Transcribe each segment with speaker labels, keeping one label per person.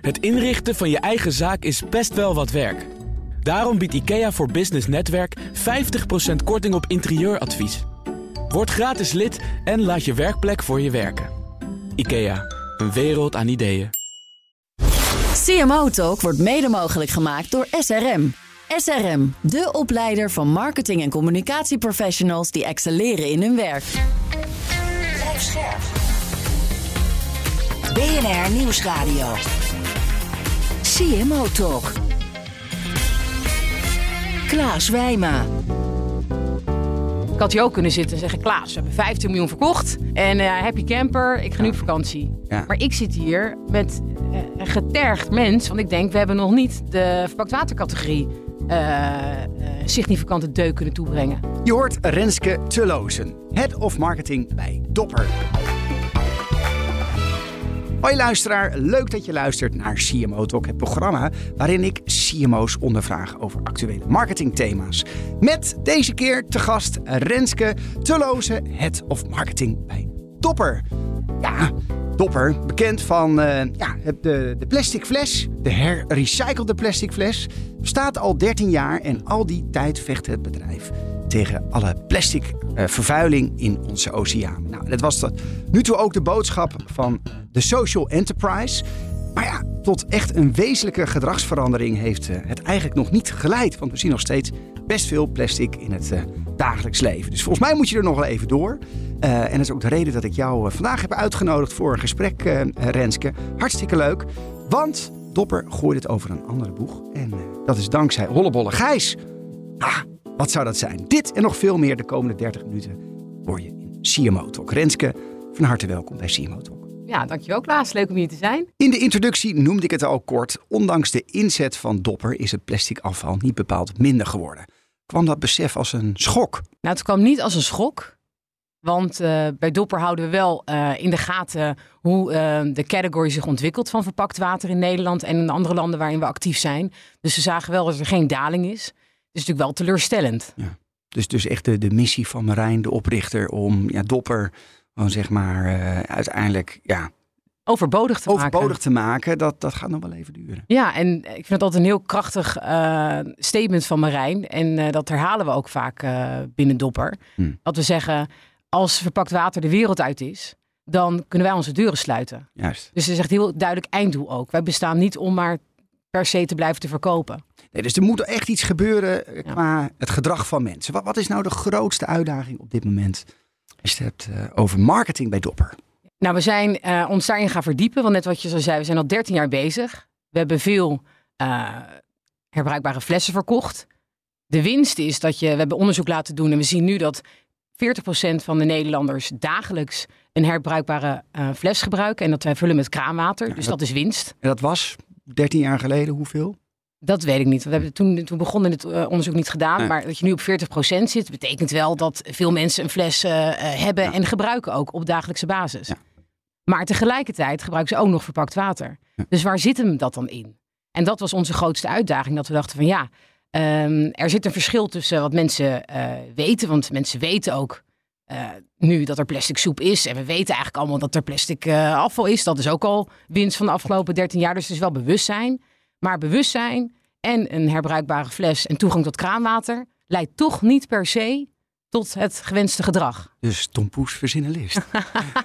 Speaker 1: Het inrichten van je eigen zaak is best wel wat werk. Daarom biedt IKEA voor Business Netwerk 50% korting op interieuradvies. Word gratis lid en laat je werkplek voor je werken. IKEA, een wereld aan ideeën.
Speaker 2: CMO Talk wordt mede mogelijk gemaakt door SRM. SRM, de opleider van marketing- en communicatieprofessionals die excelleren in hun werk.
Speaker 3: Blijf scherp. BNR Nieuwsradio. CMO Talk. Klaas Wijma.
Speaker 4: Ik had hier ook kunnen zitten en zeggen: Klaas, we hebben 15 miljoen verkocht. En eh happy camper, ik ga nu op vakantie.
Speaker 5: Ja.
Speaker 4: Maar ik zit hier met eh, een getergd mens. Want ik denk, we hebben nog niet de verpakt watercategorie eh, eh, significante deuk kunnen toebrengen.
Speaker 5: Je hoort Renske Tullozen, Head of Marketing bij Dopper. Hoi luisteraar, leuk dat je luistert naar CMO Talk, het programma waarin ik CMO's ondervraag over actuele marketingthema's. Met deze keer te gast Renske Tullozen, Head of Marketing bij Dopper. Ja, Dopper, bekend van eh, ja, de, de plastic fles, de herrecyclede plastic fles, bestaat al 13 jaar en al die tijd vecht het bedrijf tegen alle plastic eh, vervuiling in onze oceaan. Nou, dat was tot nu toe ook de boodschap van de social enterprise. Maar ja, tot echt een wezenlijke gedragsverandering heeft eh, het eigenlijk nog niet geleid. Want we zien nog steeds best veel plastic in het eh, dagelijks leven. Dus volgens mij moet je er nog wel even door. En dat is ook de reden dat ik jou vandaag heb uitgenodigd voor een gesprek, Renske. Hartstikke leuk. Want Dopper gooit het over een andere boeg. En dat is dankzij Hollebolle Gijs. Ah, wat zou dat zijn? Dit en nog veel meer de komende 30 minuten hoor je in CMO Talk. Renske, van harte welkom bij CMO Talk.
Speaker 4: Ja, dankjewel Klaas. Leuk om hier te zijn.
Speaker 5: In de introductie noemde ik het al kort. Ondanks de inzet van Dopper is het plastic afval niet bepaald minder geworden. Kwam dat besef als een schok?
Speaker 4: Nou, het kwam niet als een schok. Want eh, bij Dopper houden we wel eh, in de gaten hoe eh, de category zich ontwikkelt van verpakt water in Nederland en in andere landen waarin we actief zijn. Dus we zagen wel dat er geen daling is. Is natuurlijk wel teleurstellend.
Speaker 5: Dus, dus echt de, de missie van Marijn, de oprichter, om ja, Dopper gewoon zeg maar eh, uiteindelijk ja,
Speaker 4: Overbodig te maken.
Speaker 5: overbodig te maken, dat, dat gaat nog wel even duren.
Speaker 4: Ja, en ik vind het altijd een heel krachtig eh, statement van Marijn. En eh, dat herhalen we ook vaak binnen Dopper.
Speaker 5: Hmm.
Speaker 4: Dat we zeggen, als verpakt water de wereld uit is, dan kunnen wij onze deuren sluiten.
Speaker 5: Juist.
Speaker 4: Dus het is echt heel duidelijk einddoel ook. Wij bestaan niet om maar per se te blijven te verkopen.
Speaker 5: Nee, dus er moet echt iets gebeuren eh, qua het gedrag van mensen. Wat, wat is nou de grootste uitdaging op dit moment? Als je het hebt eh, over marketing bij Dopper.
Speaker 4: Nou, we zijn eh, ons daarin gaan verdiepen. Want net wat je zo zei, we zijn al 13 jaar bezig. We hebben veel herbruikbare flessen verkocht. De winst is dat je, we hebben onderzoek laten doen en we zien nu dat 40% van de Nederlanders dagelijks een herbruikbare fles gebruiken. En dat wij vullen met kraanwater. dus
Speaker 5: dat-
Speaker 4: dat is winst.
Speaker 5: En dat was 13 jaar geleden hoeveel?
Speaker 4: Dat weet ik niet. We hebben toen, toen begonnen het eh, onderzoek niet gedaan.
Speaker 5: Nee.
Speaker 4: Maar dat je nu op 40% zit, betekent wel dat veel mensen een fles eh, eh, hebben
Speaker 5: Ja.
Speaker 4: en gebruiken ook op dagelijkse basis.
Speaker 5: Ja.
Speaker 4: Maar tegelijkertijd gebruiken ze ook nog verpakt water.
Speaker 5: Ja.
Speaker 4: Dus waar zit hem dat dan in? En dat was onze grootste uitdaging. Dat we dachten van ja, ehm, er zit een verschil tussen wat mensen weten. Want mensen weten ook eh, nu dat er plastic soep is. En we weten eigenlijk allemaal dat er plastic eh, afval is. Dat is ook al winst van de afgelopen 13 jaar. Dus het is wel bewustzijn. Maar bewustzijn en een herbruikbare fles en toegang tot kraanwater leidt toch niet per se tot het gewenste gedrag.
Speaker 5: Dus Tom Poes verzinnen list.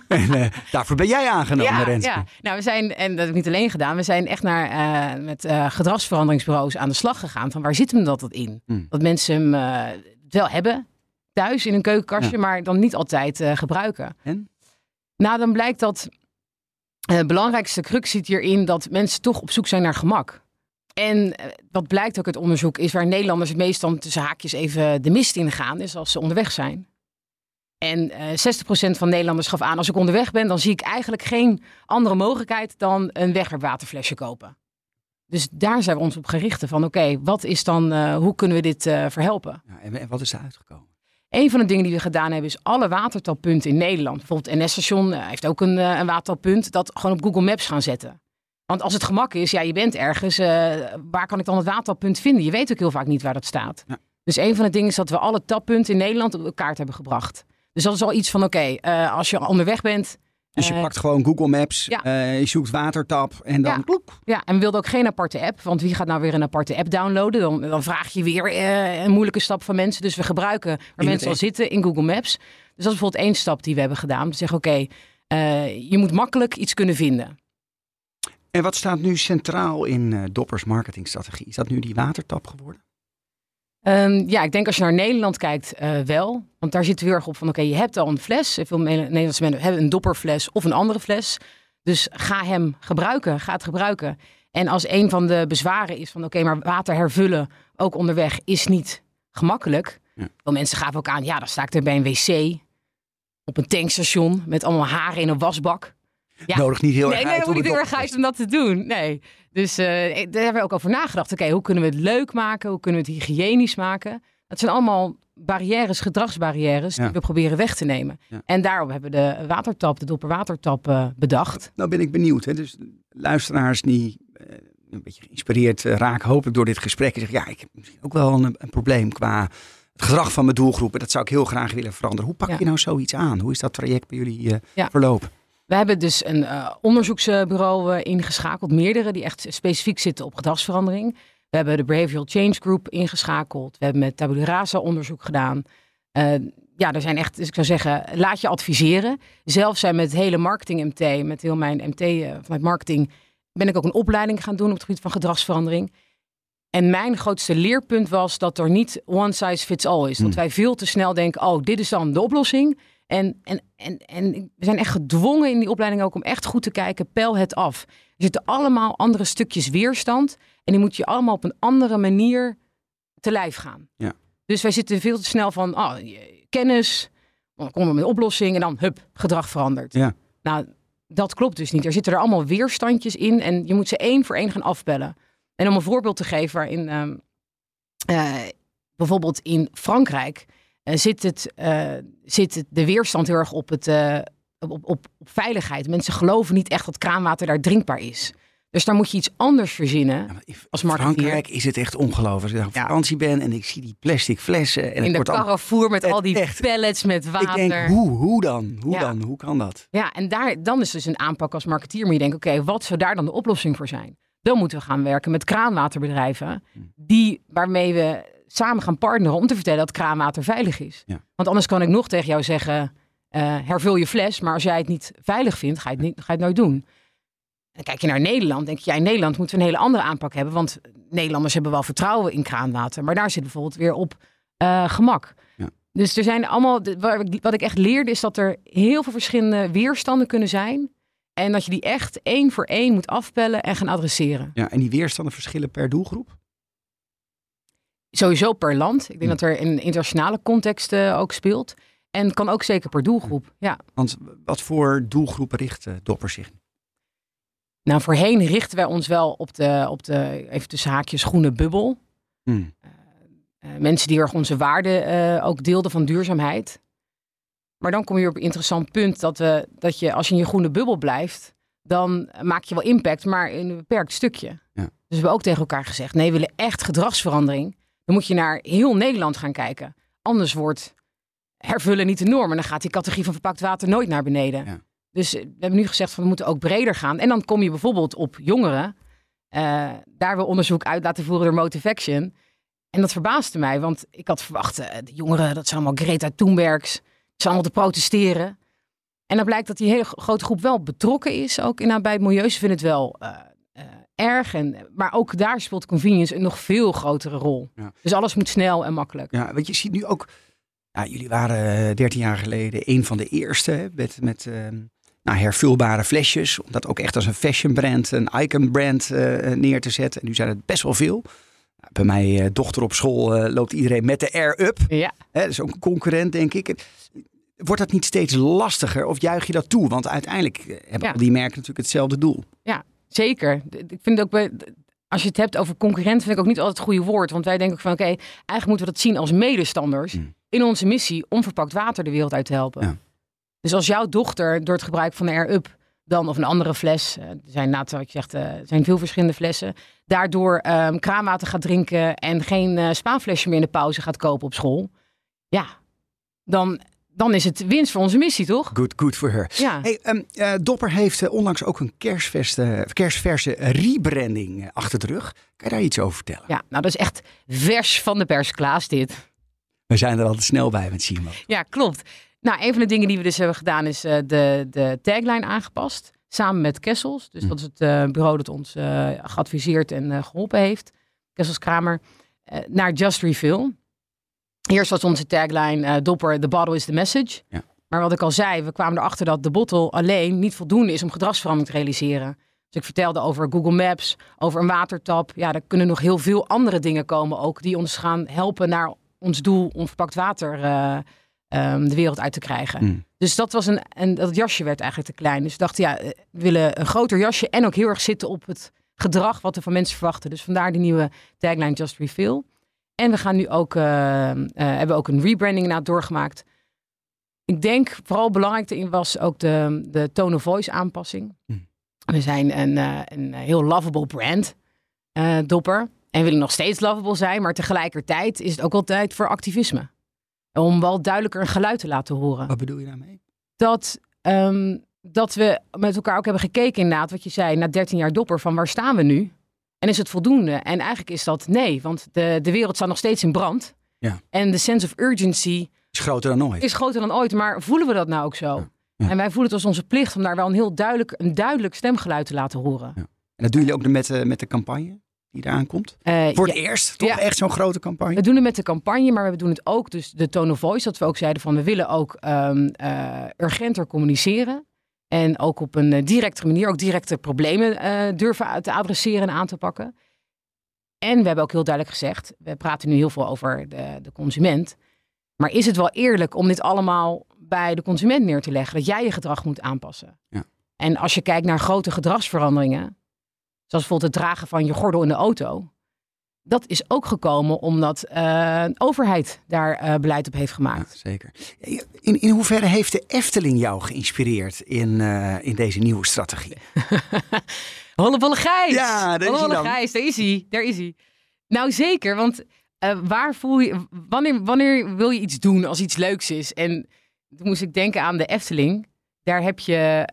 Speaker 5: en eh, daarvoor ben jij aangenomen, Renske.
Speaker 4: ja. Nou, we zijn, en dat heb ik niet alleen gedaan, we zijn echt naar, met eh, gedragsveranderingsbureaus aan de slag gegaan. Van waar zit hem dat in?
Speaker 5: Hmm.
Speaker 4: Dat mensen hem wel hebben thuis in een keukenkastje,
Speaker 5: Ja.
Speaker 4: maar dan niet altijd eh, gebruiken.
Speaker 5: En?
Speaker 4: Nou, dan blijkt dat eh, het belangrijkste crux zit hierin dat mensen toch op zoek zijn naar gemak. En eh, wat blijkt ook uit onderzoek is waar Nederlanders het meest dan tussen haakjes even de mist in gaan, is als ze onderweg zijn. En eh 60% van Nederlanders gaf aan, als ik onderweg ben, dan zie ik eigenlijk geen andere mogelijkheid dan een wegwerpwaterflesje kopen. Dus daar zijn we ons op gericht van, oké, wat is dan, eh, hoe kunnen we dit eh, verhelpen?
Speaker 5: Ja, en wat is er uitgekomen?
Speaker 4: Een van de dingen die we gedaan hebben is alle watertalpunten in Nederland. Bijvoorbeeld NS-station eh, heeft ook een, eh, een watertalpunt. Dat gewoon op Google Maps gaan zetten. Want als het gemak is, ja, je bent ergens. eh, waar kan ik dan het watertalpunt vinden? Je weet ook heel vaak niet waar dat staat.
Speaker 5: Ja.
Speaker 4: Dus een van de dingen is dat we alle tappunten in Nederland op kaart hebben gebracht. Dus dat is al iets van, oké, als je onderweg bent,
Speaker 5: Dus je
Speaker 4: Eh,
Speaker 5: pakt gewoon Google Maps,
Speaker 4: ja.
Speaker 5: eh, je zoekt watertap en dan
Speaker 4: Ja.
Speaker 5: kloek.
Speaker 4: Ja, en we wilden ook geen aparte app. Want wie gaat nou weer een aparte app downloaden? Dan, dan vraag je weer eh, een moeilijke stap van mensen. Dus we gebruiken waar mensen al zitten in Google Maps. Dus dat is bijvoorbeeld één stap die we hebben gedaan. Om te zeggen, oké, je moet makkelijk iets kunnen vinden.
Speaker 5: En wat staat nu centraal in Doppers marketingstrategie? Is dat nu die watertap geworden?
Speaker 4: Ehm, ja, ik denk als je naar Nederland kijkt, eh, wel. Want daar zit heel erg op van, oké, je hebt al een fles. Veel Ne- Nederlandse mensen hebben een dopperfles of een andere fles. Dus ga hem gebruiken, ga het gebruiken. En als een van de bezwaren is van, oké, maar water hervullen, ook onderweg, is niet gemakkelijk.
Speaker 5: Ja.
Speaker 4: Mensen gaven ook aan, ja, dan sta ik er bij een wc, op een tankstation, met allemaal haren in een wasbak. Ja.
Speaker 5: Nodig niet heel
Speaker 4: nee,
Speaker 5: erg
Speaker 4: nee,
Speaker 5: uit
Speaker 4: moet niet heel erg uit om dat te doen. Nee. Dus eh, daar hebben we ook over nagedacht. Oké, hoe kunnen we het leuk maken? Hoe kunnen we het hygiënisch maken? Dat zijn allemaal barrières, gedragsbarrières,
Speaker 5: Ja.
Speaker 4: die we proberen weg te nemen.
Speaker 5: Ja.
Speaker 4: En daarom hebben we de watertap, de dopperwatertap eh, bedacht.
Speaker 5: Nou ben ik benieuwd. Hè? Dus luisteraars die eh, een beetje geïnspireerd eh, raken, hopelijk door dit gesprek. En zeggen, ja, ik heb misschien ook wel een, een probleem qua het gedrag van mijn doelgroep. En dat zou ik heel graag willen veranderen. Hoe pak
Speaker 4: Ja.
Speaker 5: je nou zoiets aan? Hoe is dat traject bij jullie verlopen?
Speaker 4: We hebben dus een eh, onderzoeksbureau eh, ingeschakeld, meerdere die echt specifiek zitten op gedragsverandering. We hebben de Behavioral Change Group ingeschakeld. We hebben met tabula rasa onderzoek gedaan. Eh, ja, er zijn echt, dus ik zou zeggen, laat je adviseren. Zelf zijn met het hele marketing MT, met heel mijn MT vanuit marketing, ben ik ook een opleiding gaan doen op het gebied van gedragsverandering. En mijn grootste leerpunt was dat er niet one size fits all is. Dat
Speaker 5: Hmm.
Speaker 4: wij veel te snel denken, oh, dit is dan de oplossing. En, en, en, en we zijn echt gedwongen in die opleiding ook om echt goed te kijken, peil het af. Er zitten allemaal andere stukjes weerstand. En die moet je allemaal op een andere manier te lijf gaan.
Speaker 5: Ja.
Speaker 4: Dus wij zitten veel te snel van, oh, kennis, dan komen we met een oplossing en dan, hup, gedrag verandert.
Speaker 5: Ja.
Speaker 4: Nou, dat klopt dus niet. Er zitten er allemaal weerstandjes in en je moet ze één voor één gaan afbellen. En om een voorbeeld te geven waarin ehm, eh, bijvoorbeeld in Frankrijk zit, het, eh, zit het, de weerstand heel erg op, het, eh, op, op, op veiligheid. Mensen geloven niet echt dat kraanwater daar drinkbaar is. Dus daar moet je iets anders verzinnen.
Speaker 5: Ja,
Speaker 4: Als marketeer.
Speaker 5: Frankrijk is het echt ongelooflijk. Als ik op vakantie ben en ik zie die plastic flessen. En het
Speaker 4: in de Carrefour met al die
Speaker 5: echt.
Speaker 4: pallets met water.
Speaker 5: Ik denk, hoe, hoe dan? Hoe
Speaker 4: Ja.
Speaker 5: dan? Hoe kan dat?
Speaker 4: Ja, en daar, dan is dus een aanpak als marketeer. Maar je denkt, oké, wat zou daar dan de oplossing voor zijn? Dan moeten we gaan werken met kraanwaterbedrijven.
Speaker 5: Hmm.
Speaker 4: Die, waarmee we samen gaan partneren om te vertellen dat kraanwater veilig is.
Speaker 5: Ja.
Speaker 4: Want anders kan ik nog tegen jou zeggen, eh, hervul je fles. Maar als jij het niet veilig vindt, ga je het, niet, ga je het nooit doen. En kijk je naar Nederland, denk je, ja, in Nederland moeten we een hele andere aanpak hebben. Want Nederlanders hebben wel vertrouwen in kraanwater. Maar daar zit bijvoorbeeld weer op eh, gemak.
Speaker 5: Ja.
Speaker 4: Dus er zijn allemaal, wat ik echt leerde, is dat er heel veel verschillende weerstanden kunnen zijn. En dat je die echt één voor één moet afpellen en gaan adresseren.
Speaker 5: Ja, en die weerstanden verschillen per doelgroep?
Speaker 4: Sowieso per land. Ik denk dat er in internationale context ook speelt. En kan ook zeker per doelgroep. Ja.
Speaker 5: Want wat voor doelgroepen richt eh, Dopper zich?
Speaker 4: Nou, voorheen richten wij ons wel op de, op de even tussen haakjes, groene bubbel. Eh, mensen die erg onze waarden eh, ook deelden van duurzaamheid. Maar dan kom je op een interessant punt dat, we, dat je als je in je groene bubbel blijft, dan maak je wel impact, maar in een beperkt stukje.
Speaker 5: Ja.
Speaker 4: Dus we hebben ook tegen elkaar gezegd, nee, we willen echt gedragsverandering. Dan moet je naar heel Nederland gaan kijken. Anders wordt hervullen niet de norm. En dan gaat die categorie van verpakt water nooit naar beneden.
Speaker 5: Ja.
Speaker 4: Dus eh, we hebben nu gezegd van we moeten ook breder gaan. En dan kom je bijvoorbeeld op jongeren. Eh, daar we onderzoek uit laten voeren door Motivaction. En dat verbaasde mij, want ik had verwacht, eh, de jongeren, dat zijn allemaal Greta Thunbergs. Ze zijn allemaal te protesteren. En dan blijkt dat die hele grote groep wel betrokken is, ook in, bij het milieu. Ze vinden het wel erg, en, maar ook daar speelt convenience een nog veel grotere rol.
Speaker 5: Ja.
Speaker 4: Dus alles moet snel en makkelijk.
Speaker 5: Ja, want je ziet nu ook. Ja, jullie waren eh, 13 jaar geleden een van de eerste hè, met, met eh, nou, hervulbare flesjes. Om dat ook echt als een fashion brand, een icon brand eh, neer te zetten. En nu zijn het best wel veel. Nou, Bij mijn eh, dochter op school eh, loopt iedereen met de Air Up.
Speaker 4: Ja.
Speaker 5: Hè, dat is ook een concurrent, denk ik. Wordt dat niet steeds lastiger of juich je dat toe? Want uiteindelijk eh, hebben
Speaker 4: Ja.
Speaker 5: al die merken natuurlijk hetzelfde doel.
Speaker 4: Zeker. Ik vind ook bij, als je het hebt over concurrent, vind ik ook niet altijd het goede woord. Want wij denken ook van oké, eigenlijk moeten we dat zien als medestanders
Speaker 5: Mm.
Speaker 4: in onze missie om verpakt water de wereld uit te helpen.
Speaker 5: Ja.
Speaker 4: Dus als jouw dochter door het gebruik van de Air Up dan of een andere fles, eh, er zijn na wat je zegt, eh, er zijn veel verschillende flessen, daardoor ehm, kraanwater gaat drinken en geen eh spaanflesje meer in de pauze gaat kopen op school. Ja, dan, dan is het winst voor onze missie, toch?
Speaker 5: Good, good for her.
Speaker 4: Ja.
Speaker 5: Hey, ehm, eh, Dopper heeft eh, onlangs ook een kerstverse, kerstverse rebranding eh, achter de rug. Kan je daar iets over vertellen?
Speaker 4: Ja, nou dat is echt vers van de pers, Klaas, dit.
Speaker 5: We zijn er altijd snel bij met Simo.
Speaker 4: Ja, klopt. Nou, een van de dingen die we dus hebben gedaan is eh, de, de tagline aangepast. Samen met Kessels. Dus
Speaker 5: Hm.
Speaker 4: dat is het eh, bureau dat ons eh, geadviseerd en eh, geholpen heeft. Kessels Kramer. eh, naar Just Refill. Eerst was onze tagline eh, Dopper, the bottle is the message.
Speaker 5: Ja.
Speaker 4: Maar wat ik al zei, we kwamen erachter dat de bottle alleen niet voldoende is om gedragsverandering te realiseren. Dus ik vertelde over Google Maps, over een watertap. Ja, er kunnen nog heel veel andere dingen komen ook die ons gaan helpen naar ons doel om verpakt water eh, ehm, de wereld uit te krijgen.
Speaker 5: Hmm.
Speaker 4: Dus dat was een, en dat jasje werd eigenlijk te klein. Dus we dachten, ja, eh, we willen een groter jasje en ook heel erg zitten op het gedrag wat we van mensen verwachten. Dus vandaar die nieuwe tagline Just Refill. En we gaan nu ook, eh, eh, hebben ook een rebranding inderdaad doorgemaakt. Ik denk vooral belangrijk erin was ook de, de tone of voice aanpassing.
Speaker 5: Hmm.
Speaker 4: We zijn een, eh, een heel lovable brand, Dopper. En willen nog steeds lovable zijn, maar tegelijkertijd is het ook altijd voor activisme. Om wel duidelijker een geluid te laten horen
Speaker 5: Wat bedoel je daarmee?
Speaker 4: dat, ehm, dat we met elkaar ook hebben gekeken inderdaad, wat je zei, na 13 jaar dopper, van waar staan we nu? En is het voldoende? En eigenlijk is dat nee, want de, de wereld staat nog steeds in brand.
Speaker 5: Ja.
Speaker 4: En de sense of urgency
Speaker 5: Is groter dan ooit.
Speaker 4: is groter dan ooit, maar voelen we dat nou ook zo?
Speaker 5: Ja.
Speaker 4: En wij voelen het als onze plicht om daar wel een heel duidelijk, een duidelijk stemgeluid te laten horen.
Speaker 5: En dat doen jullie ook met, eh, met de campagne die eraan komt?
Speaker 4: Eh,
Speaker 5: Voor het
Speaker 4: ja,
Speaker 5: eerst toch
Speaker 4: Ja.
Speaker 5: echt zo'n grote campagne?
Speaker 4: We doen het met de campagne, maar we doen het ook, dus de tone of voice, dat we ook zeiden van we willen ook ehm, eh, urgenter communiceren. En ook op een eh, directe manier, ook directe problemen eh, durven te adresseren en aan te pakken. En we hebben ook heel duidelijk gezegd, we praten nu heel veel over de, de consument. Maar is het wel eerlijk om dit allemaal bij de consument neer te leggen? Dat jij je gedrag moet aanpassen.
Speaker 5: Ja.
Speaker 4: En als je kijkt naar grote gedragsveranderingen, zoals bijvoorbeeld het dragen van je gordel in de auto. Dat is ook gekomen omdat eh, overheid daar eh, beleid op heeft
Speaker 5: Ja,
Speaker 4: gemaakt.
Speaker 5: zeker. In, in hoeverre heeft de Efteling jou geïnspireerd in, eh, in deze nieuwe strategie?
Speaker 4: Hollebolle Gijs!
Speaker 5: Ja, daar is hij.
Speaker 4: Gijs, daar is hij. Daar is hij. Nou zeker, want waar voel je, wanneer, wanneer wil je iets doen als iets leuks is? En toen moest ik denken aan de Efteling. Daar heb je,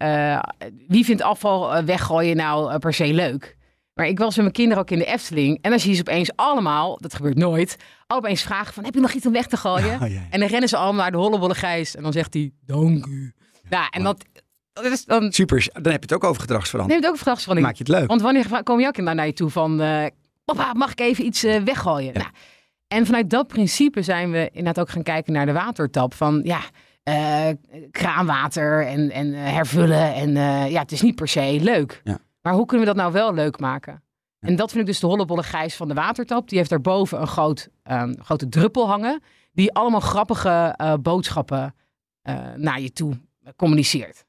Speaker 4: wie vindt afval weggooien nou per se leuk? Maar ik was met mijn kinderen ook in de Efteling. En dan zie je ze opeens allemaal, dat gebeurt nooit, opeens vragen van, heb je nog iets om weg te gooien?
Speaker 5: Oh, ja.
Speaker 4: En dan rennen ze allemaal naar de hollebolle Gijs. En dan zegt hij, dank u. Nou, en dat, dat is dan...
Speaker 5: Super, dan heb je het ook over gedragsverandering.
Speaker 4: Neemt ook een gedragsverandering.
Speaker 5: Maak je het leuk?
Speaker 4: Want wanneer komen jouw kinderen naar je toe van... eh, papa, mag ik even iets eh, weggooien? Nou, en vanuit dat principe zijn we inderdaad ook gaan kijken naar de watertap. Van ja, eh, kraanwater en, en hervullen. En ja, het is niet per se leuk.
Speaker 5: Ja.
Speaker 4: Maar hoe kunnen we dat nou wel leuk maken? En dat vind ik dus de hollebolle gijs van de watertap. Die heeft daarboven een groot, ehm, grote druppel hangen. Die allemaal grappige eh, boodschappen eh, naar je toe communiceert.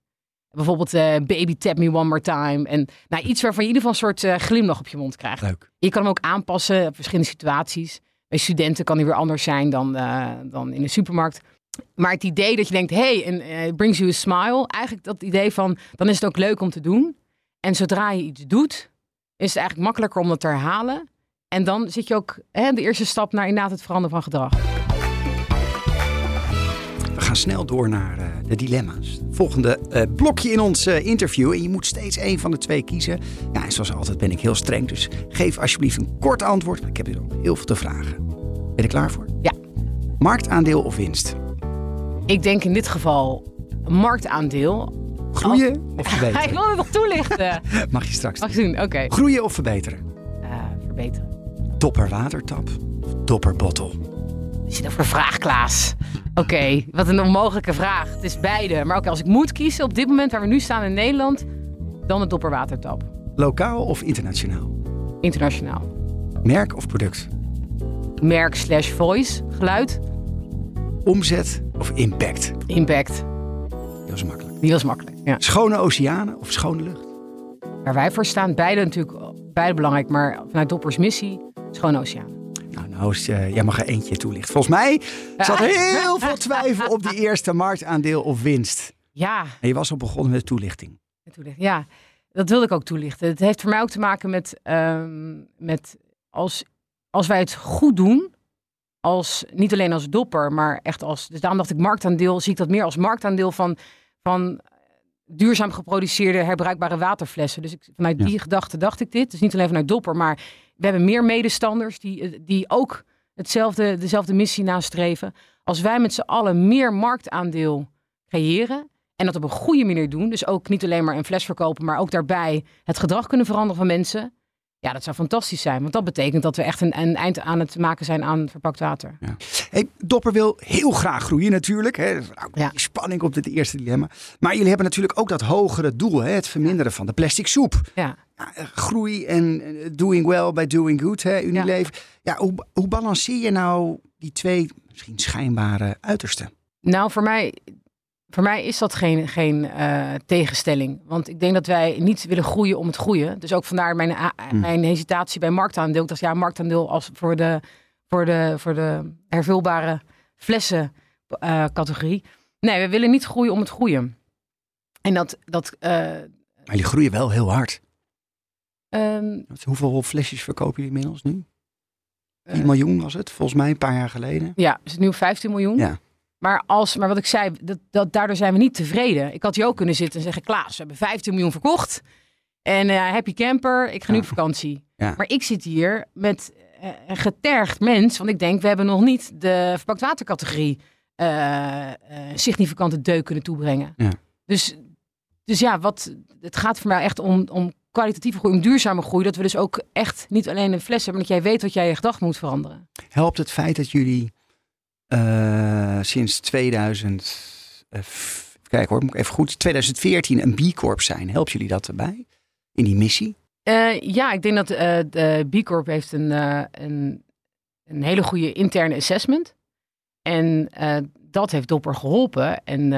Speaker 4: Bijvoorbeeld eh, baby tap me one more time. En nou, iets waarvan je in ieder geval een soort glimlach op je mond krijgt.
Speaker 5: Leuk.
Speaker 4: Je kan hem ook aanpassen op verschillende situaties. Bij studenten kan hij weer anders zijn dan, dan in de supermarkt. Maar het idee dat je denkt, hey, en it brings you a smile. Eigenlijk dat idee van, dan is het ook leuk om te doen. En zodra je iets doet, is het eigenlijk makkelijker om dat te herhalen. En dan zit je ook hè, de eerste stap naar inderdaad het veranderen van gedrag.
Speaker 5: We gaan snel door naar eh, de dilemma's. Volgende eh, blokje in ons eh, interview. En je moet steeds één van de twee kiezen. Ja, en zoals altijd ben ik heel streng. Dus geef alsjeblieft een kort antwoord. Maar ik heb hier ook heel veel te vragen. Ben je er klaar voor?
Speaker 4: Ja.
Speaker 5: Marktaandeel of winst?
Speaker 4: Ik denk in dit geval marktaandeel.
Speaker 5: Groeien of
Speaker 4: Hij
Speaker 5: verbeteren?
Speaker 4: wil het nog toelichten.
Speaker 5: Mag je straks
Speaker 4: Mag
Speaker 5: doen.
Speaker 4: ik doen? Oké.
Speaker 5: Groeien of verbeteren?
Speaker 4: Eh, verbeteren.
Speaker 5: Dopper watertap of dopper bottle?
Speaker 4: Is het over vraag, Klaas? Oké, wat een onmogelijke vraag. Het is beide. Maar oké, als ik moet kiezen op dit moment waar we nu staan in Nederland, dan de dopperwatertap.
Speaker 5: Lokaal of internationaal?
Speaker 4: Internationaal.
Speaker 5: Merk of product?
Speaker 4: Merk slash voice, geluid,
Speaker 5: Omzet of impact?
Speaker 4: impact.
Speaker 5: Dat is makkelijk.
Speaker 4: Die was makkelijk. Ja.
Speaker 5: Schone oceanen of schone lucht?
Speaker 4: Waar wij voor staan, beide natuurlijk beide belangrijk, maar vanuit Doppers missie, schone oceaan.
Speaker 5: Nou, nou eh, jij mag er eentje toelichten. Volgens mij zat heel veel twijfel op die eerste marktaandeel of winst.
Speaker 4: Ja,
Speaker 5: En je was al begonnen met toelichting.
Speaker 4: toelichten. Ja, dat wilde ik ook toelichten. Het heeft voor mij ook te maken met, ehm, met als, als wij het goed doen, als, niet alleen als dopper, maar echt als, dus daarom dacht ik marktaandeel, zie ik dat meer als marktaandeel van, van duurzaam geproduceerde herbruikbare waterflessen. Dus ik, vanuit
Speaker 5: Ja.
Speaker 4: die gedachte dacht ik dit. Dus niet alleen vanuit dopper, maar we hebben meer medestanders die, die ook hetzelfde, dezelfde missie nastreven. Als wij met z'n allen meer marktaandeel creëren en dat op een goede manier doen, dus ook niet alleen maar een fles verkopen, maar ook daarbij het gedrag kunnen veranderen van mensen. Ja, dat zou fantastisch zijn. Want dat betekent dat we echt een, een eind aan het maken zijn aan verpakt water.
Speaker 5: Hey, Dopper wil heel graag groeien natuurlijk. Hè. Nou,
Speaker 4: Ja.
Speaker 5: Spanning op dit eerste dilemma. Maar jullie hebben natuurlijk ook dat hogere doel. Hè, het verminderen van de plastic soep.
Speaker 4: Ja.
Speaker 5: Ja, eh, groei en eh, doing well by doing good. Hè, Unilever. Ja. hoe, hoe balanceer je nou die twee misschien schijnbare uitersten?
Speaker 4: Nou, voor mij, voor mij is dat geen, geen eh, tegenstelling. Want ik denk dat wij niet willen groeien om het groeien. Dus ook vandaar mijn, a- mijn hesitatie bij marktaandeel. Ik dacht, ja, marktaandeel als voor de, voor de, voor de hervulbare flessen eh, categorie. Nee, we willen niet groeien om het groeien. En dat, dat eh,
Speaker 5: Maar jullie groeien wel heel hard.
Speaker 4: ehm,
Speaker 5: Hoeveel flesjes verkopen jullie inmiddels nu? 10
Speaker 4: Eh.
Speaker 5: miljoen was het, volgens mij, een paar jaar geleden.
Speaker 4: Ja, is het nu op 15 miljoen?
Speaker 5: Ja.
Speaker 4: Maar, als, maar wat ik zei, dat, dat, daardoor zijn we niet tevreden. Ik had hier ook kunnen zitten en zeggen, Klaas, we hebben 15 miljoen verkocht. En eh, happy camper, ik ga nu
Speaker 5: Ja.
Speaker 4: op vakantie.
Speaker 5: Ja.
Speaker 4: Maar ik zit hier met eh, een getergd mens. Want ik denk, we hebben nog niet de verpakt watercategorie eh, significante deuk kunnen toebrengen.
Speaker 5: Ja.
Speaker 4: Dus, dus ja, wat, het gaat voor mij echt om, om kwalitatieve groei, om duurzame groei. Dat we dus ook echt niet alleen een fles hebben, maar dat jij weet wat jij je gedachten moet veranderen.
Speaker 5: Helpt het feit dat jullie eh, sinds 2000, eh, kijk hoor, moet ik even goed, 2014 een B Corp zijn. Helpt jullie dat erbij in die missie?
Speaker 4: Eh, ja, ik denk dat de B Corp heeft een, een, een hele goede interne assessment. En dat heeft Dopper geholpen. En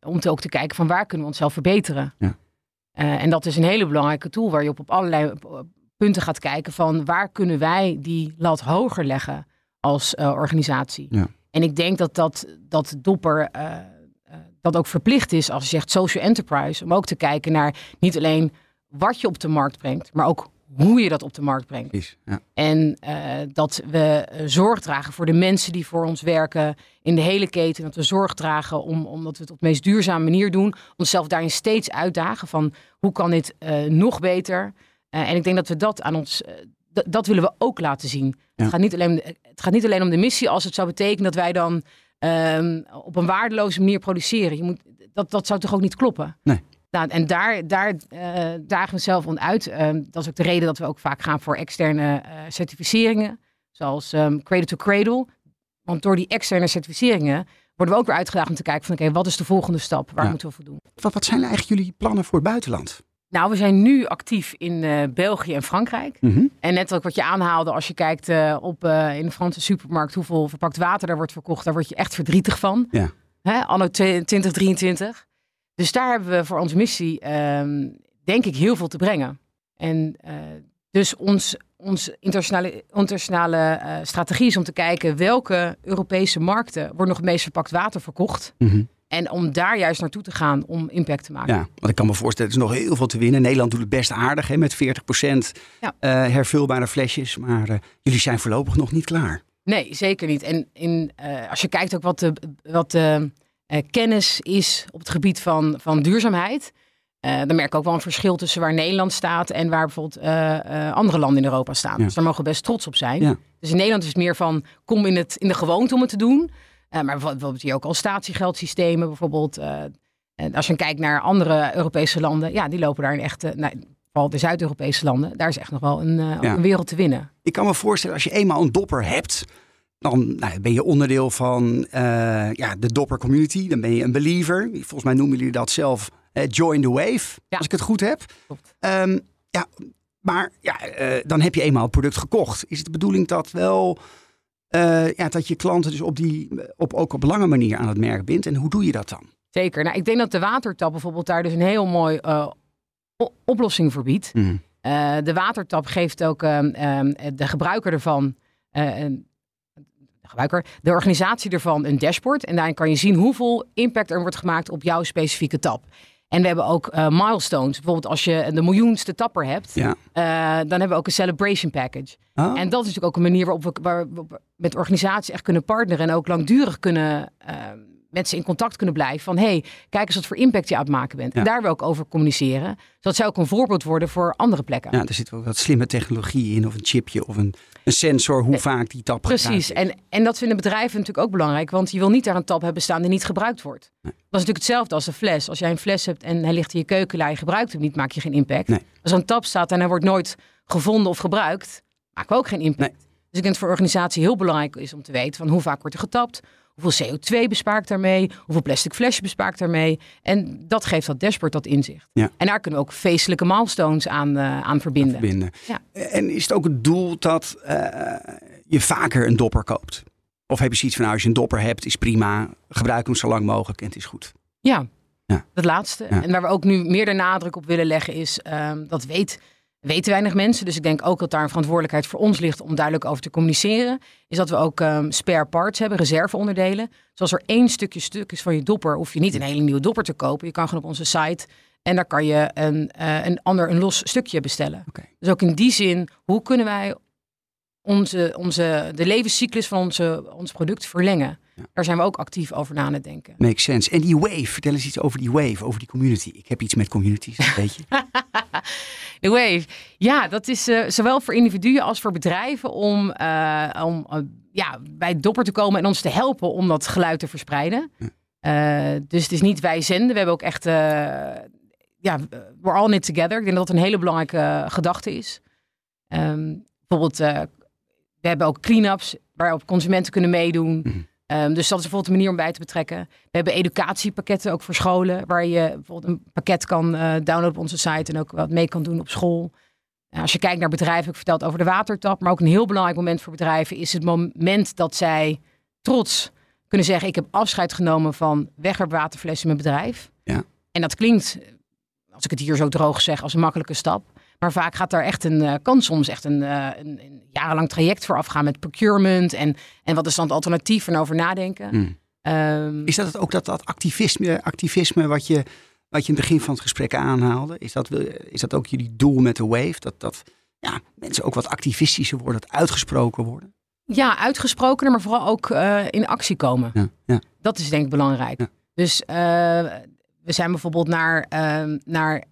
Speaker 4: om te ook te kijken van waar kunnen we onszelf verbeteren.
Speaker 5: Ja.
Speaker 4: En dat is een hele belangrijke tool waar je op, op allerlei punten gaat kijken van waar kunnen wij die lat hoger leggen als organisatie.
Speaker 5: Ja.
Speaker 4: En ik denk dat, dat, dat Dopper eh, eh, dat ook verplicht is als je zegt social enterprise. Om ook te kijken naar niet alleen wat je op de markt brengt, maar ook hoe je dat op de markt brengt.
Speaker 5: Precies. Ja.
Speaker 4: En eh, dat we zorg dragen voor de mensen die voor ons werken in de hele keten. Dat we zorg dragen om, omdat we het op de meest duurzame manier doen. Onszelf daarin steeds uitdagen van hoe kan dit nog beter. En ik denk dat we dat aan ons, dat willen we ook laten zien.
Speaker 5: Ja.
Speaker 4: Het, gaat niet alleen, het gaat niet alleen om de missie als het zou betekenen dat wij dan ehm, op een waardeloze manier produceren. Je moet, dat, dat zou toch ook niet kloppen?
Speaker 5: Nee.
Speaker 4: Nou, en daar, daar eh, dagen we zelf om uit. Ehm, dat is ook de reden dat we ook vaak gaan voor externe eh, certificeringen. Zoals ehm, Cradle to Cradle. Want door die externe certificeringen worden we ook weer uitgedaagd om te kijken van oké, wat is de volgende stap? Waar
Speaker 5: Ja.
Speaker 4: moeten we voor doen?
Speaker 5: Wat, wat zijn eigenlijk jullie plannen voor het buitenland?
Speaker 4: Nou, we zijn nu actief in eh, België en Frankrijk.
Speaker 5: Mhm.
Speaker 4: En net ook wat je aanhaalde, als je kijkt eh, op, eh, in de Franse supermarkt hoeveel verpakt water daar wordt verkocht, daar word je echt verdrietig van.
Speaker 5: Ja.
Speaker 4: Hè, anno 2023. Dus daar hebben we voor onze missie, ehm, denk ik, heel veel te brengen. En dus ons, ons internationale, internationale strategie is om te kijken welke Europese markten wordt nog het meest verpakt water verkocht.
Speaker 5: Mhm.
Speaker 4: En om daar juist naartoe te gaan om impact te maken.
Speaker 5: Ja, want ik kan me voorstellen, er is nog heel veel te winnen. Nederland doet het best aardig hè, met 40%
Speaker 4: Ja.
Speaker 5: eh, hervulbare flesjes. Maar eh, jullie zijn voorlopig nog niet klaar.
Speaker 4: Nee, zeker niet. En in, eh, als je kijkt ook wat de, wat de kennis is op het gebied van, van duurzaamheid. dan merk ik ook wel een verschil tussen waar Nederland staat en waar bijvoorbeeld andere landen in Europa staan.
Speaker 5: Ja.
Speaker 4: Dus daar mogen we best trots op zijn.
Speaker 5: Ja.
Speaker 4: Dus in Nederland is het meer van kom in, het, in de gewoonte om het te doen. Eh, maar bijvoorbeeld hier ook al statiegeldsystemen bijvoorbeeld. eh, en als je kijkt naar andere Europese landen, ja, die lopen daar in echt, nou, vooral de Zuid-Europese landen, daar is echt nog wel een, eh,
Speaker 5: Ja.
Speaker 4: een wereld te winnen.
Speaker 5: Ik kan me voorstellen, als je eenmaal een dopper hebt, dan nou, ben je onderdeel van ja, de dopper community. Dan ben je een believer. Volgens mij noemen jullie dat zelf join the wave,
Speaker 4: Ja.
Speaker 5: als ik het goed heb. Ehm, ja, maar ja, dan heb je eenmaal het product gekocht. Is het de bedoeling dat wel eh, ja, dat je klanten dus op die op, ook op een lange manier aan het merk bindt? En hoe doe je dat dan?
Speaker 4: Zeker. Nou, ik denk dat de watertap bijvoorbeeld daar dus een heel mooi eh, oplossing voor biedt.
Speaker 5: Mhm.
Speaker 4: Eh, de watertap geeft ook ehm, ehm, de gebruiker ervan, een- de gebruiker, de organisatie ervan een dashboard. En daarin kan je zien hoeveel impact er wordt gemaakt op jouw specifieke tap. En we hebben ook eh, milestones. Bijvoorbeeld als je de miljoenste tapper hebt,
Speaker 5: Ja.
Speaker 4: eh, dan hebben we ook een celebration package.
Speaker 5: Oh.
Speaker 4: En dat is natuurlijk ook een manier waarop we, waar we met organisaties echt kunnen partneren en ook langdurig kunnen eh, met ze in contact kunnen blijven. Van hey, kijk eens wat voor impact je aan het maken bent.
Speaker 5: Ja.
Speaker 4: En daar wil ik over communiceren. Zodat zij ook een voorbeeld worden voor andere plekken.
Speaker 5: Ja, er zit wel wat slimme technologie in, of een chipje, of een, een sensor, hoe vaak die tap
Speaker 4: Precies. En, en dat vinden bedrijven natuurlijk ook belangrijk. Want je wil niet daar een tap hebben staan die niet gebruikt wordt.
Speaker 5: Nee.
Speaker 4: Dat is natuurlijk hetzelfde als een fles. Als jij een fles hebt en hij ligt in je keukenla, je gebruikt hem niet, maak je geen impact.
Speaker 5: Nee.
Speaker 4: Als er een tap staat en hij wordt nooit gevonden of gebruikt, maken we ook geen impact. Dus ik denk dat het voor organisatie heel belangrijk is om te weten van hoe vaak wordt er getapt. Hoeveel CO2 bespaart daarmee? Hoeveel plastic flesje bespaart daarmee? En dat geeft dat dashboard dat inzicht.
Speaker 5: Ja.
Speaker 4: En daar kunnen we ook feestelijke milestones aan, eh, aan verbinden.
Speaker 5: verbinden.
Speaker 4: Ja.
Speaker 5: En is het ook het doel dat eh, je vaker een dopper koopt? Of heb je zoiets van, nou, als je een dopper hebt, is prima. Gebruik hem zo lang mogelijk en het is goed.
Speaker 4: Ja,
Speaker 5: Ja.
Speaker 4: dat laatste.
Speaker 5: Ja.
Speaker 4: En waar we ook nu meer de nadruk op willen leggen is, ehm, dat weet, weten weinig mensen. Dus ik denk ook dat daar een verantwoordelijkheid voor ons ligt om duidelijk over te communiceren. Is dat we ook ehm, spare parts hebben, reserveonderdelen. Dus als er één stukje stuk is van je dopper, hoef je niet een hele nieuwe dopper te kopen. Je kan gewoon op onze site en daar kan je een, eh, een ander, een los stukje bestellen. Dus ook in die zin, hoe kunnen wij onze, onze, de levenscyclus van onze, ons product verlengen?
Speaker 5: Ja.
Speaker 4: Daar zijn we ook actief over na aan het denken.
Speaker 5: Makes sense. En die wave, vertel eens iets over die wave, over die community. Ik heb iets met communities, weet je.
Speaker 4: De Wave. Ja, dat is eh, zowel voor individuen als voor bedrijven om, eh, om eh, ja, bij het dopper te komen en ons te helpen om dat geluid te verspreiden. Dus het is niet wij zenden. We hebben ook echt, ja, we're all in it together. Ik denk dat dat een hele belangrijke gedachte is. Ehm, bijvoorbeeld, we hebben ook clean-ups waarop consumenten kunnen meedoen.
Speaker 5: Mhm.
Speaker 4: Ehm, dus dat is bijvoorbeeld een manier om bij te betrekken. We hebben educatiepakketten ook voor scholen, waar je bijvoorbeeld een pakket kan eh, downloaden op onze site en ook wat mee kan doen op school. Nou, als je kijkt naar bedrijven, heb ik verteld over de watertap, maar ook een heel belangrijk moment voor bedrijven is het moment dat zij trots kunnen zeggen: Ik heb afscheid genomen van wegwerpwaterflessen in mijn bedrijf.
Speaker 5: Ja.
Speaker 4: En dat klinkt, als ik het hier zo droog zeg, als een makkelijke stap. Maar vaak gaat daar echt een, eh, kan soms echt een, eh, een, een jarenlang traject voor afgaan met procurement. En, en wat is dan het alternatief en over nadenken.
Speaker 5: Hmm.
Speaker 4: Ehm,
Speaker 5: Is dat het ook dat, dat activisme, activisme wat, je, wat je in het begin van het gesprek aanhaalde? Is dat, is dat ook jullie doel met de wave? Dat, dat ja, mensen ook wat activistischer worden, dat uitgesproken worden?
Speaker 4: ja, uitgesprokener, maar vooral ook eh, in actie komen.
Speaker 5: Ja, ja.
Speaker 4: Dat is denk ik belangrijk.
Speaker 5: Ja.
Speaker 4: Dus eh, we zijn bijvoorbeeld naar, ehm, naar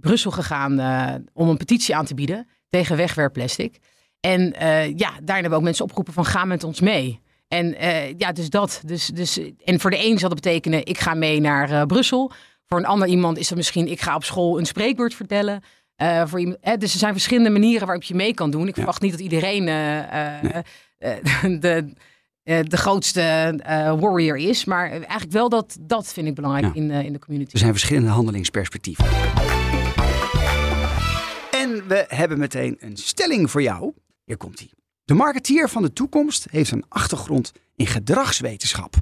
Speaker 4: Brussel gegaan eh, om een petitie aan te bieden tegen wegwerpplastic. En eh, ja, daarin hebben we ook mensen opgeroepen van ga met ons mee. En eh, ja, dus dat. Dus, dus, en voor de een zal dat betekenen ik ga mee naar Brussel. Voor een ander iemand is dat misschien ik ga op school een spreekwoord vertellen. Voor iemand, hè, dus er zijn verschillende manieren waarop je mee kan doen. Ik verwacht niet dat iedereen de, de grootste warrior is. Maar eigenlijk wel dat, dat vind ik belangrijk
Speaker 5: Ja.
Speaker 4: in, in de community.
Speaker 5: Er zijn verschillende handelingsperspectieven. En we hebben meteen een stelling voor jou. Hier komt hij. De marketeer van de toekomst heeft een achtergrond in gedragswetenschap.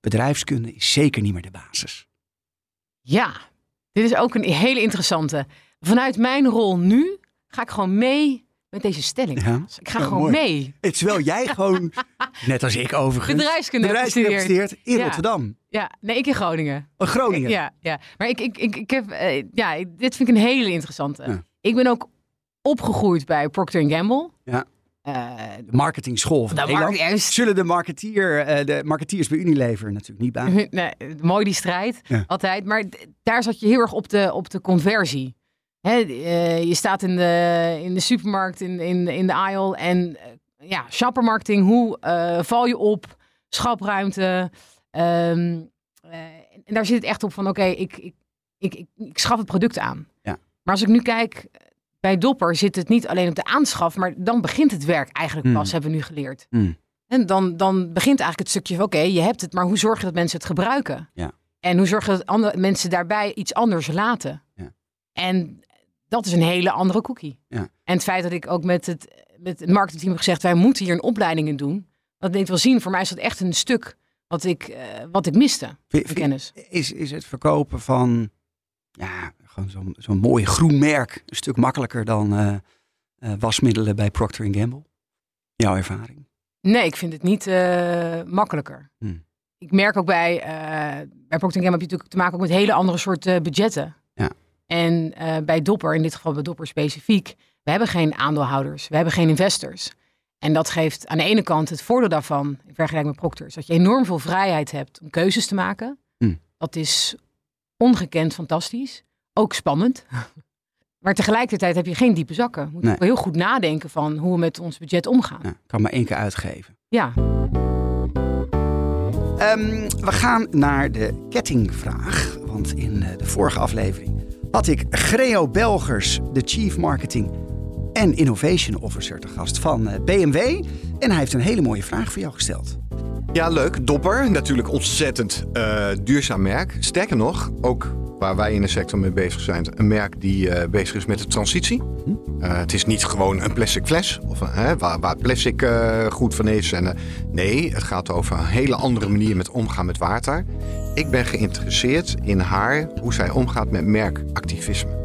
Speaker 5: Bedrijfskunde is zeker niet meer de basis.
Speaker 4: Ja, dit is ook een hele interessante. Vanuit mijn rol nu ga ik gewoon mee met deze stelling.
Speaker 5: Ja,
Speaker 4: Ik ga
Speaker 5: ja,
Speaker 4: gewoon
Speaker 5: mooi.
Speaker 4: mee.
Speaker 5: Terwijl jij gewoon, net als ik overigens,
Speaker 4: Bedrijfskunde
Speaker 5: bedrijfskunde
Speaker 4: gestudeerd.
Speaker 5: in
Speaker 4: Ja.
Speaker 5: Rotterdam.
Speaker 4: Ja, nee, ik in Groningen.
Speaker 5: Oh, Groningen.
Speaker 4: Ja, ja. maar ik, ik, ik, ik heb, eh, ja, dit vind ik een hele interessante.
Speaker 5: Ja.
Speaker 4: Ik ben ook opgegroeid bij Procter Gamble.
Speaker 5: Ja.
Speaker 4: Eh,
Speaker 5: De marketingschool van
Speaker 4: juist.
Speaker 5: Zullen de, marketeer, eh, de marketeers bij Unilever natuurlijk niet baan.
Speaker 4: nee, mooi die strijd,
Speaker 5: Ja.
Speaker 4: altijd. Maar daar zat je heel erg op de, op de conversie. Hè, eh, je staat in de, in de supermarkt, in, in, in de aisle. En ja, shoppermarketing, hoe val je op? Schapruimte. ehm, eh, en daar zit het echt op van, oké, ik, ik, ik, ik, ik schaf het product aan.
Speaker 5: Ja.
Speaker 4: Maar als ik nu kijk, bij Dopper zit het niet alleen op de aanschaf, maar dan begint het werk eigenlijk
Speaker 5: Hmm.
Speaker 4: pas, hebben we nu geleerd.
Speaker 5: Hmm.
Speaker 4: En dan, dan begint eigenlijk het stukje van, oké, je hebt het, maar hoe zorg je dat mensen het gebruiken?
Speaker 5: Ja.
Speaker 4: En hoe zorg je dat andere mensen daarbij iets anders laten?
Speaker 5: Ja.
Speaker 4: En dat is een hele andere cookie.
Speaker 5: Ja.
Speaker 4: En het feit dat ik ook met het, met het marketingteam heb gezegd, wij moeten hier een opleiding in doen. Dat deed wel zien, voor mij is dat echt een stuk wat ik, eh, wat ik miste,
Speaker 5: vind-
Speaker 4: kennis.
Speaker 5: is, is het verkopen van ja, gewoon zo'n zo'n mooi groen merk een stuk makkelijker dan eh, eh, wasmiddelen bij Procter Gamble? Jouw ervaring?
Speaker 4: Nee, ik vind het niet eh, makkelijker.
Speaker 5: Hmm.
Speaker 4: ik merk ook bij, bij Procter Gamble heb je natuurlijk te maken ook met hele andere soorten budgetten.
Speaker 5: Ja.
Speaker 4: En bij Dopper, in dit geval bij Dopper specifiek, we hebben geen aandeelhouders, we hebben geen investors. En dat geeft aan de ene kant het voordeel daarvan, in vergelijking met Procter, is dat je enorm veel vrijheid hebt om keuzes te maken.
Speaker 5: Hm.
Speaker 4: Dat is ongekend fantastisch, ook spannend. Maar tegelijkertijd heb je geen diepe zakken.
Speaker 5: Nee.
Speaker 4: wel heel goed nadenken van hoe we met ons budget omgaan.
Speaker 5: Ja, kan maar één keer uitgeven.
Speaker 4: Ja,
Speaker 5: Ehm, we gaan naar de kettingvraag. Want in eh, de vorige aflevering had ik Greo Belgers, de Chief Marketing en Innovation Officer te gast van eh, BMW. En hij heeft een hele mooie vraag voor jou gesteld.
Speaker 6: Ja, leuk. Dopper, natuurlijk ontzettend eh, duurzaam merk. Sterker nog, ook waar wij in de sector mee bezig zijn, een merk die eh, bezig is met de transitie. Eh, het is niet gewoon een plastic fles, of, hè, waar, waar plastic eh, goed van is. En, nee, het gaat over een hele andere manier met omgaan met water. Ik ben geïnteresseerd in haar, hoe zij omgaat met merkactivisme.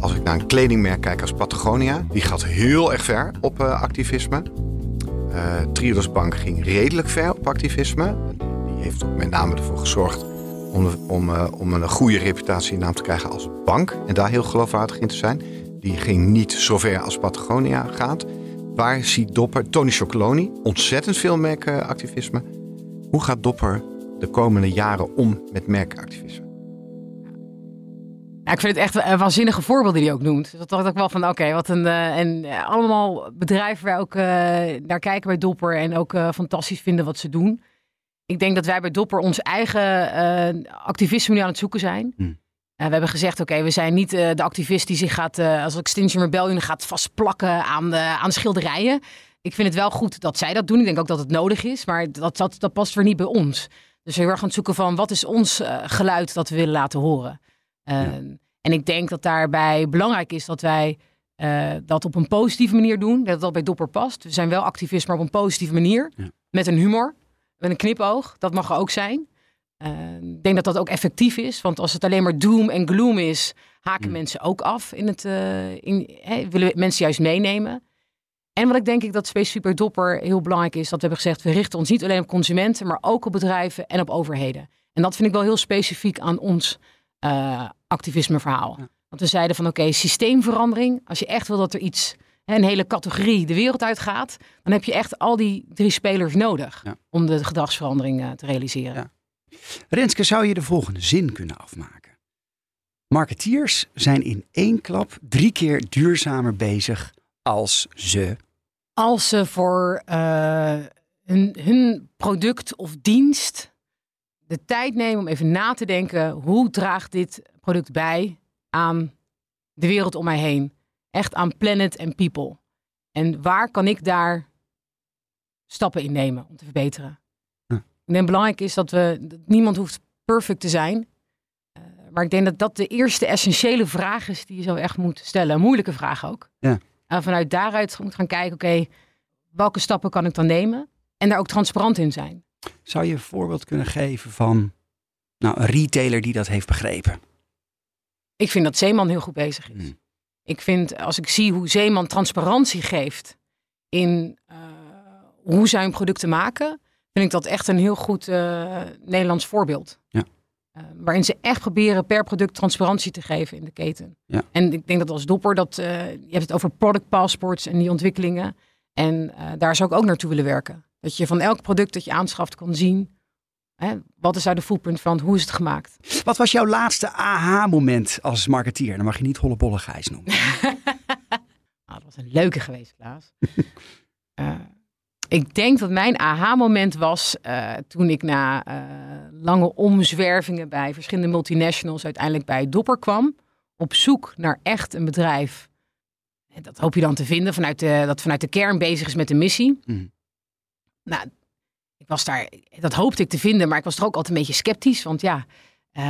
Speaker 6: Als ik naar een kledingmerk kijk als Patagonia, die gaat heel erg ver op activisme. Triodos Bank ging redelijk ver op activisme. Die heeft ook met name ervoor gezorgd om, om, eh, om een goede reputatie en naam te krijgen als bank. En daar heel geloofwaardig in te zijn. Die ging niet zo ver als Patagonia gaat. Waar ziet Dopper, Tony Chocoloni, ontzettend veel merkactivisme. Hoe gaat Dopper de komende jaren om met merkactivisme?
Speaker 4: Ik vind het echt een waanzinnige voorbeelden die hij ook noemt. Dat dacht ik wel van, oké, wat een... eh, en eh, allemaal bedrijven waar ook eh, naar kijken bij Dopper en ook fantastisch vinden wat ze doen. Ik denk dat wij bij Dopper ons eigen eh, activisme nu aan het zoeken zijn.
Speaker 5: Hmm.
Speaker 4: Eh, we hebben gezegd, oké, we zijn niet eh, de activist die zich gaat, eh, als Extinction Rebellion gaat vastplakken aan, de, aan schilderijen. Ik vind het wel goed dat zij dat doen. Ik denk ook dat het nodig is, maar dat, dat, dat past weer niet bij ons. Dus we heel erg aan het zoeken van, wat is ons geluid dat we willen laten horen? Ehm, En ik denk dat daarbij belangrijk is dat wij dat op een positieve manier doen. Dat dat bij Dopper past. We zijn wel activist, maar op een positieve manier.
Speaker 5: Ja.
Speaker 4: Met een humor, met een knipoog. Dat mag er ook zijn. Ehm, ik denk dat dat ook effectief is. Want als het alleen maar doom en gloom is, haken mensen ook af. In het, eh, in, willen mensen juist meenemen. En wat ik denk ik dat specifiek bij Dopper heel belangrijk is, dat we hebben gezegd, we richten ons niet alleen op consumenten, maar ook op bedrijven en op overheden. En dat vind ik wel heel specifiek aan ons eh activismeverhaal.
Speaker 5: Ja.
Speaker 4: Want we zeiden van oké, systeemverandering. Als je echt wil dat er iets, een hele categorie de wereld uitgaat, dan heb je echt al die drie spelers nodig
Speaker 5: Ja.
Speaker 4: om de gedragsverandering eh, te realiseren.
Speaker 5: Ja. Renske, zou je de volgende zin kunnen afmaken? Marketeers zijn in één klap drie keer duurzamer bezig als ze.
Speaker 4: Als ze voor eh, hun, hun product of dienst de tijd nemen om even na te denken, hoe draagt dit product bij aan de wereld om mij heen? Echt aan planet en people. En waar kan ik daar stappen in nemen om te verbeteren?
Speaker 5: Ja.
Speaker 4: Ik denk belangrijk is dat we, dat niemand hoeft perfect te zijn. Eh, maar ik denk dat dat de eerste essentiële vraag is die je zo echt moet stellen. Een moeilijke vraag ook.
Speaker 5: Ja.
Speaker 4: En vanuit daaruit moet gaan kijken, oké, welke stappen kan ik dan nemen? En daar ook transparant in zijn.
Speaker 5: Zou je een voorbeeld kunnen geven van nou, een retailer die dat heeft begrepen?
Speaker 4: Ik vind dat Zeeman heel goed bezig is.
Speaker 5: Hmm.
Speaker 4: Ik vind, als ik zie hoe Zeeman transparantie geeft in eh, hoe zij hun producten maken, vind ik dat echt een heel goed eh, Nederlands voorbeeld.
Speaker 5: Ja.
Speaker 4: Eh, waarin ze echt proberen per product transparantie te geven in de keten.
Speaker 5: Ja.
Speaker 4: En ik denk dat als dopper, dat, je hebt het over product passports en die ontwikkelingen. En daar zou ik ook naartoe willen werken. Dat je van elk product dat je aanschaft kan zien, hè, wat is daar de footprint van, hoe is het gemaakt.
Speaker 5: Wat was jouw laatste aha-moment als marketeer? Dan mag je niet hollebolle Gijs noemen.
Speaker 4: Nou, dat was een leuke geweest, Klaas. Eh, ik denk dat mijn aha-moment was eh, toen ik na eh, lange omzwervingen bij verschillende multinationals uiteindelijk bij Dopper kwam. Op zoek naar echt een bedrijf. En dat hoop je dan te vinden vanuit de, dat vanuit de kern bezig is met de missie.
Speaker 5: Mhm.
Speaker 4: Nou, ik was daar, dat hoopte ik te vinden, maar ik was er ook altijd een beetje sceptisch. Want ja, eh,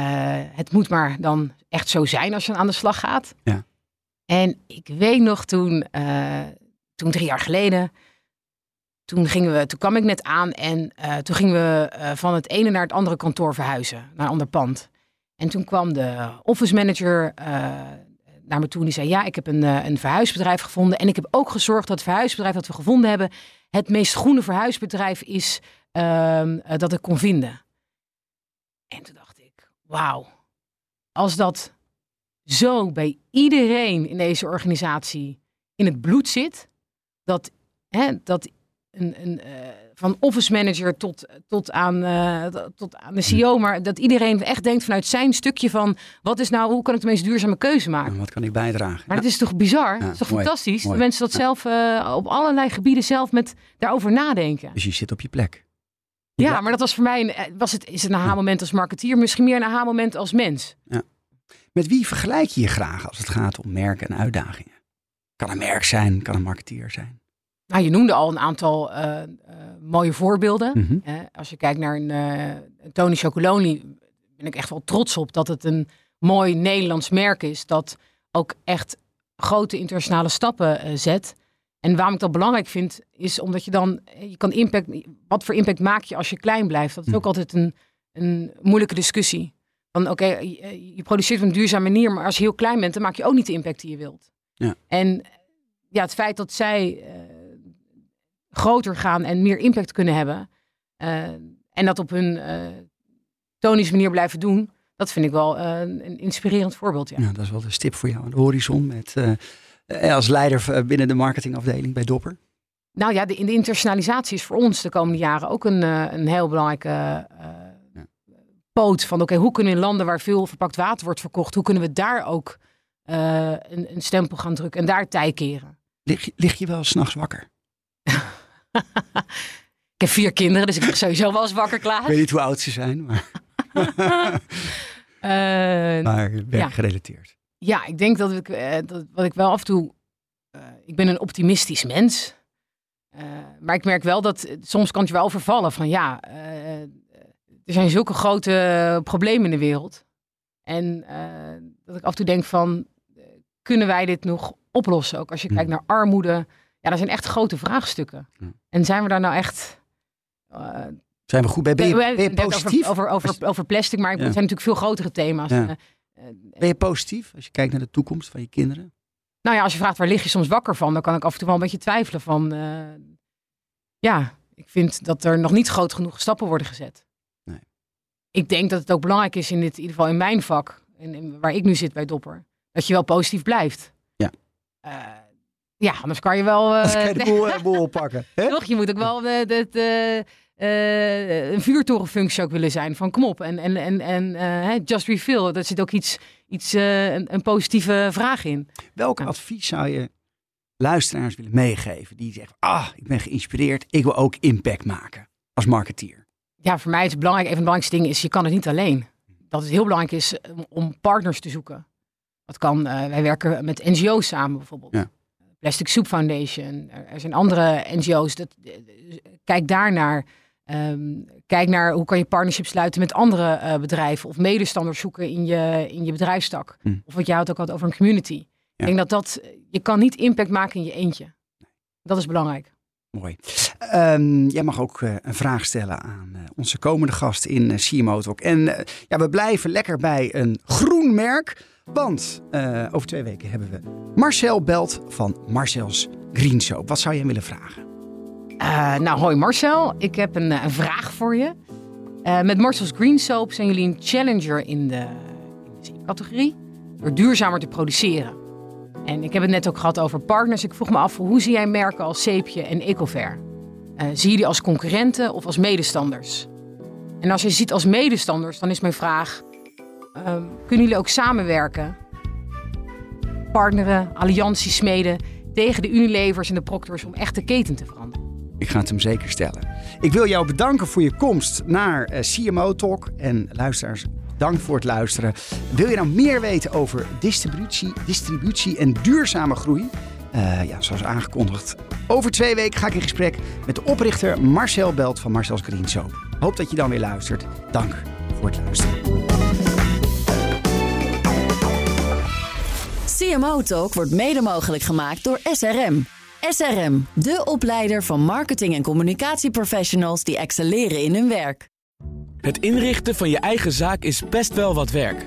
Speaker 4: het moet maar dan echt zo zijn als je aan de slag gaat.
Speaker 5: Ja.
Speaker 4: En ik weet nog toen, eh, toen drie jaar geleden, toen, gingen we, toen kwam ik net aan en eh, toen gingen we van het ene naar het andere kantoor verhuizen, naar een ander pand. En toen kwam de office manager naar me toe en die zei, ja, ik heb een, een verhuisbedrijf gevonden en ik heb ook gezorgd dat het verhuisbedrijf dat we gevonden hebben, het meest groene verhuisbedrijf is ehm, eh, dat ik kon vinden. En toen dacht ik, wauw, als dat zo bij iedereen in deze organisatie in het bloed zit, dat, hè, dat een, een, eh, van office manager tot, tot, aan, eh, tot aan de CEO, maar dat iedereen echt denkt vanuit zijn stukje van wat is nou, hoe kan ik de meest duurzame keuze maken?
Speaker 5: En wat kan ik bijdragen?
Speaker 4: Maar het is toch bizar?
Speaker 5: Ja,
Speaker 4: het is toch
Speaker 5: mooi,
Speaker 4: fantastisch?
Speaker 5: mooi.
Speaker 4: Dat mensen dat
Speaker 5: Ja.
Speaker 4: zelf eh, op allerlei gebieden zelf met daarover nadenken.
Speaker 5: Dus je zit op je plek.
Speaker 4: Ja, maar dat was voor mij, een, eh, was het, is het een aha-moment als marketeer, misschien meer een aha-moment als mens.
Speaker 5: Met wie vergelijk je je graag als het gaat om merken en uitdagingen? Kan een merk zijn, kan een marketeer zijn.
Speaker 4: Nou, je noemde al een aantal eh, eh, mooie voorbeelden.
Speaker 5: Mhm.
Speaker 4: Als je kijkt naar een eh, Tony Chocoloni, ben ik echt wel trots op dat het een mooi Nederlands merk is. Dat ook echt grote internationale stappen zet. En waarom ik dat belangrijk vind, is omdat je dan, je kan impact, wat voor impact maak je als je klein blijft? Dat is
Speaker 5: Hm.
Speaker 4: ook altijd een, een moeilijke discussie. Van oké, je, je produceert op een duurzame manier, maar als je heel klein bent, dan maak je ook niet de impact die je wilt.
Speaker 5: Ja.
Speaker 4: En ja, het feit dat zij groter gaan en meer impact kunnen hebben. eh, en dat op hun eh tonische manier blijven doen. Dat vind ik wel eh, een inspirerend voorbeeld. Ja.
Speaker 5: Ja, dat is wel de stip voor jou aan de horizon. Met, als leider binnen de marketingafdeling bij Dopper.
Speaker 4: Nou ja, de, de internationalisatie is voor ons de komende jaren ook een, een heel belangrijke
Speaker 5: Ja.
Speaker 4: poot. Van oké, hoe kunnen we in landen waar veel verpakt water wordt verkocht, hoe kunnen we daar ook een, een stempel gaan drukken en daar tij keren?
Speaker 5: Lig, je- lig je wel s'nachts wakker?
Speaker 4: Ik heb vier kinderen, dus ik lig sowieso wel eens wakker
Speaker 5: Ik
Speaker 4: klaar.
Speaker 5: weet niet hoe oud ze zijn, maar,
Speaker 4: Eh,
Speaker 5: maar werkgerelateerd.
Speaker 4: Ja, ik denk dat ik, eh, dat, wat ik wel af en toe. eh, ik ben een optimistisch mens. Maar ik merk wel dat soms kan het je wel overvallen van ja, er zijn zulke grote problemen in de wereld. En dat ik af en toe denk van, kunnen wij dit nog oplossen? Ook als je
Speaker 5: Hmm.
Speaker 4: kijkt naar armoede. Ja, dat zijn echt grote vraagstukken. En zijn we daar nou echt... eh,
Speaker 5: Zijn we goed bij? Ben je, ben je
Speaker 4: over-
Speaker 5: positief?
Speaker 4: Over, over, over, plastic, maar er
Speaker 5: Ja.
Speaker 4: zijn natuurlijk veel grotere thema's.
Speaker 5: Ja.
Speaker 4: Eh, eh,
Speaker 5: Ben je positief als je kijkt naar de toekomst van je kinderen?
Speaker 4: Nou ja, als je vraagt waar lig je soms wakker van, dan kan ik af en toe wel een beetje twijfelen van. ja, ik vind dat er nog niet groot genoeg stappen worden gezet.
Speaker 5: Nee.
Speaker 4: Ik denk dat het ook belangrijk is in dit, in ieder geval in mijn vak, en, waar ik nu zit bij Dopper, dat je wel positief blijft.
Speaker 5: Ja.
Speaker 4: Ja, anders kan je wel.
Speaker 5: kan je de boel, eh, boel oppakken.
Speaker 4: Toch, je moet ook wel dat, eh, eh, een vuurtorenfunctie ook willen zijn. Van kom op. En, en, en, en just refill. Daar zit ook iets, iets een, een positieve vraag in.
Speaker 5: Welk
Speaker 4: Ja.
Speaker 5: advies zou je luisteraars willen meegeven? Die zeggen, ah, ik ben geïnspireerd. Ik wil ook impact maken als marketeer.
Speaker 4: Ja, voor mij is het belangrijk, een van de belangrijkste dingen is, je kan het niet alleen. Dat het heel belangrijk is om, partners te zoeken. Dat kan, wij werken met NGO's samen bijvoorbeeld.
Speaker 5: Ja.
Speaker 4: Plastic Soup Foundation. Er, zijn andere NGO's. Dat, eh, kijk daarnaar. Ehm, kijk naar hoe kan je partnerships sluiten met andere eh, bedrijven. Of medestanders zoeken in je, in je bedrijfstak.
Speaker 5: Hm.
Speaker 4: Of wat jij had ook had over een community. Ik denk dat dat, je kan niet impact maken in je eentje. Dat is belangrijk.
Speaker 5: Mooi. Ehm, jij mag ook eh, een vraag stellen aan eh, onze komende gast in uh, CMO Talk. En eh, ja, we blijven lekker bij een groen merk. Want eh, over twee weken hebben we Marcel Belt van Marcel's Green Soap. Wat zou jij willen vragen?
Speaker 4: Eh, nou, hoi Marcel. Ik heb een, eh, vraag voor je. Eh, met Marcel's Green Soap zijn jullie een challenger in de, in de categorie door duurzamer te produceren. En ik heb het net ook gehad over partners. Ik vroeg me af, hoe zie jij merken als Zeepje en Ecover? Eh, zie je die als concurrenten of als medestanders? En als je ziet als medestanders, dan is mijn vraag... ehm, kunnen jullie ook samenwerken? Partneren, allianties smeden tegen de Unilevers en de Proctors om echt de keten te veranderen?
Speaker 5: Ik ga het hem zeker stellen. Ik wil jou bedanken voor je komst naar eh, CMO Talk. En luisteraars, dank voor het luisteren. Wil je nou meer weten over distributie, distributie en duurzame groei? Uh, ja, zoals aangekondigd. Over twee weken ga ik in gesprek met de oprichter Marcel Belt van Marcel's Green Soap. Hoop dat je dan weer luistert. Dank voor het luisteren.
Speaker 2: CMO Talk wordt mede mogelijk gemaakt door SRM. SRM, de opleider van marketing- en communicatieprofessionals die excelleren in hun werk.
Speaker 1: Het inrichten van je eigen zaak is best wel wat werk.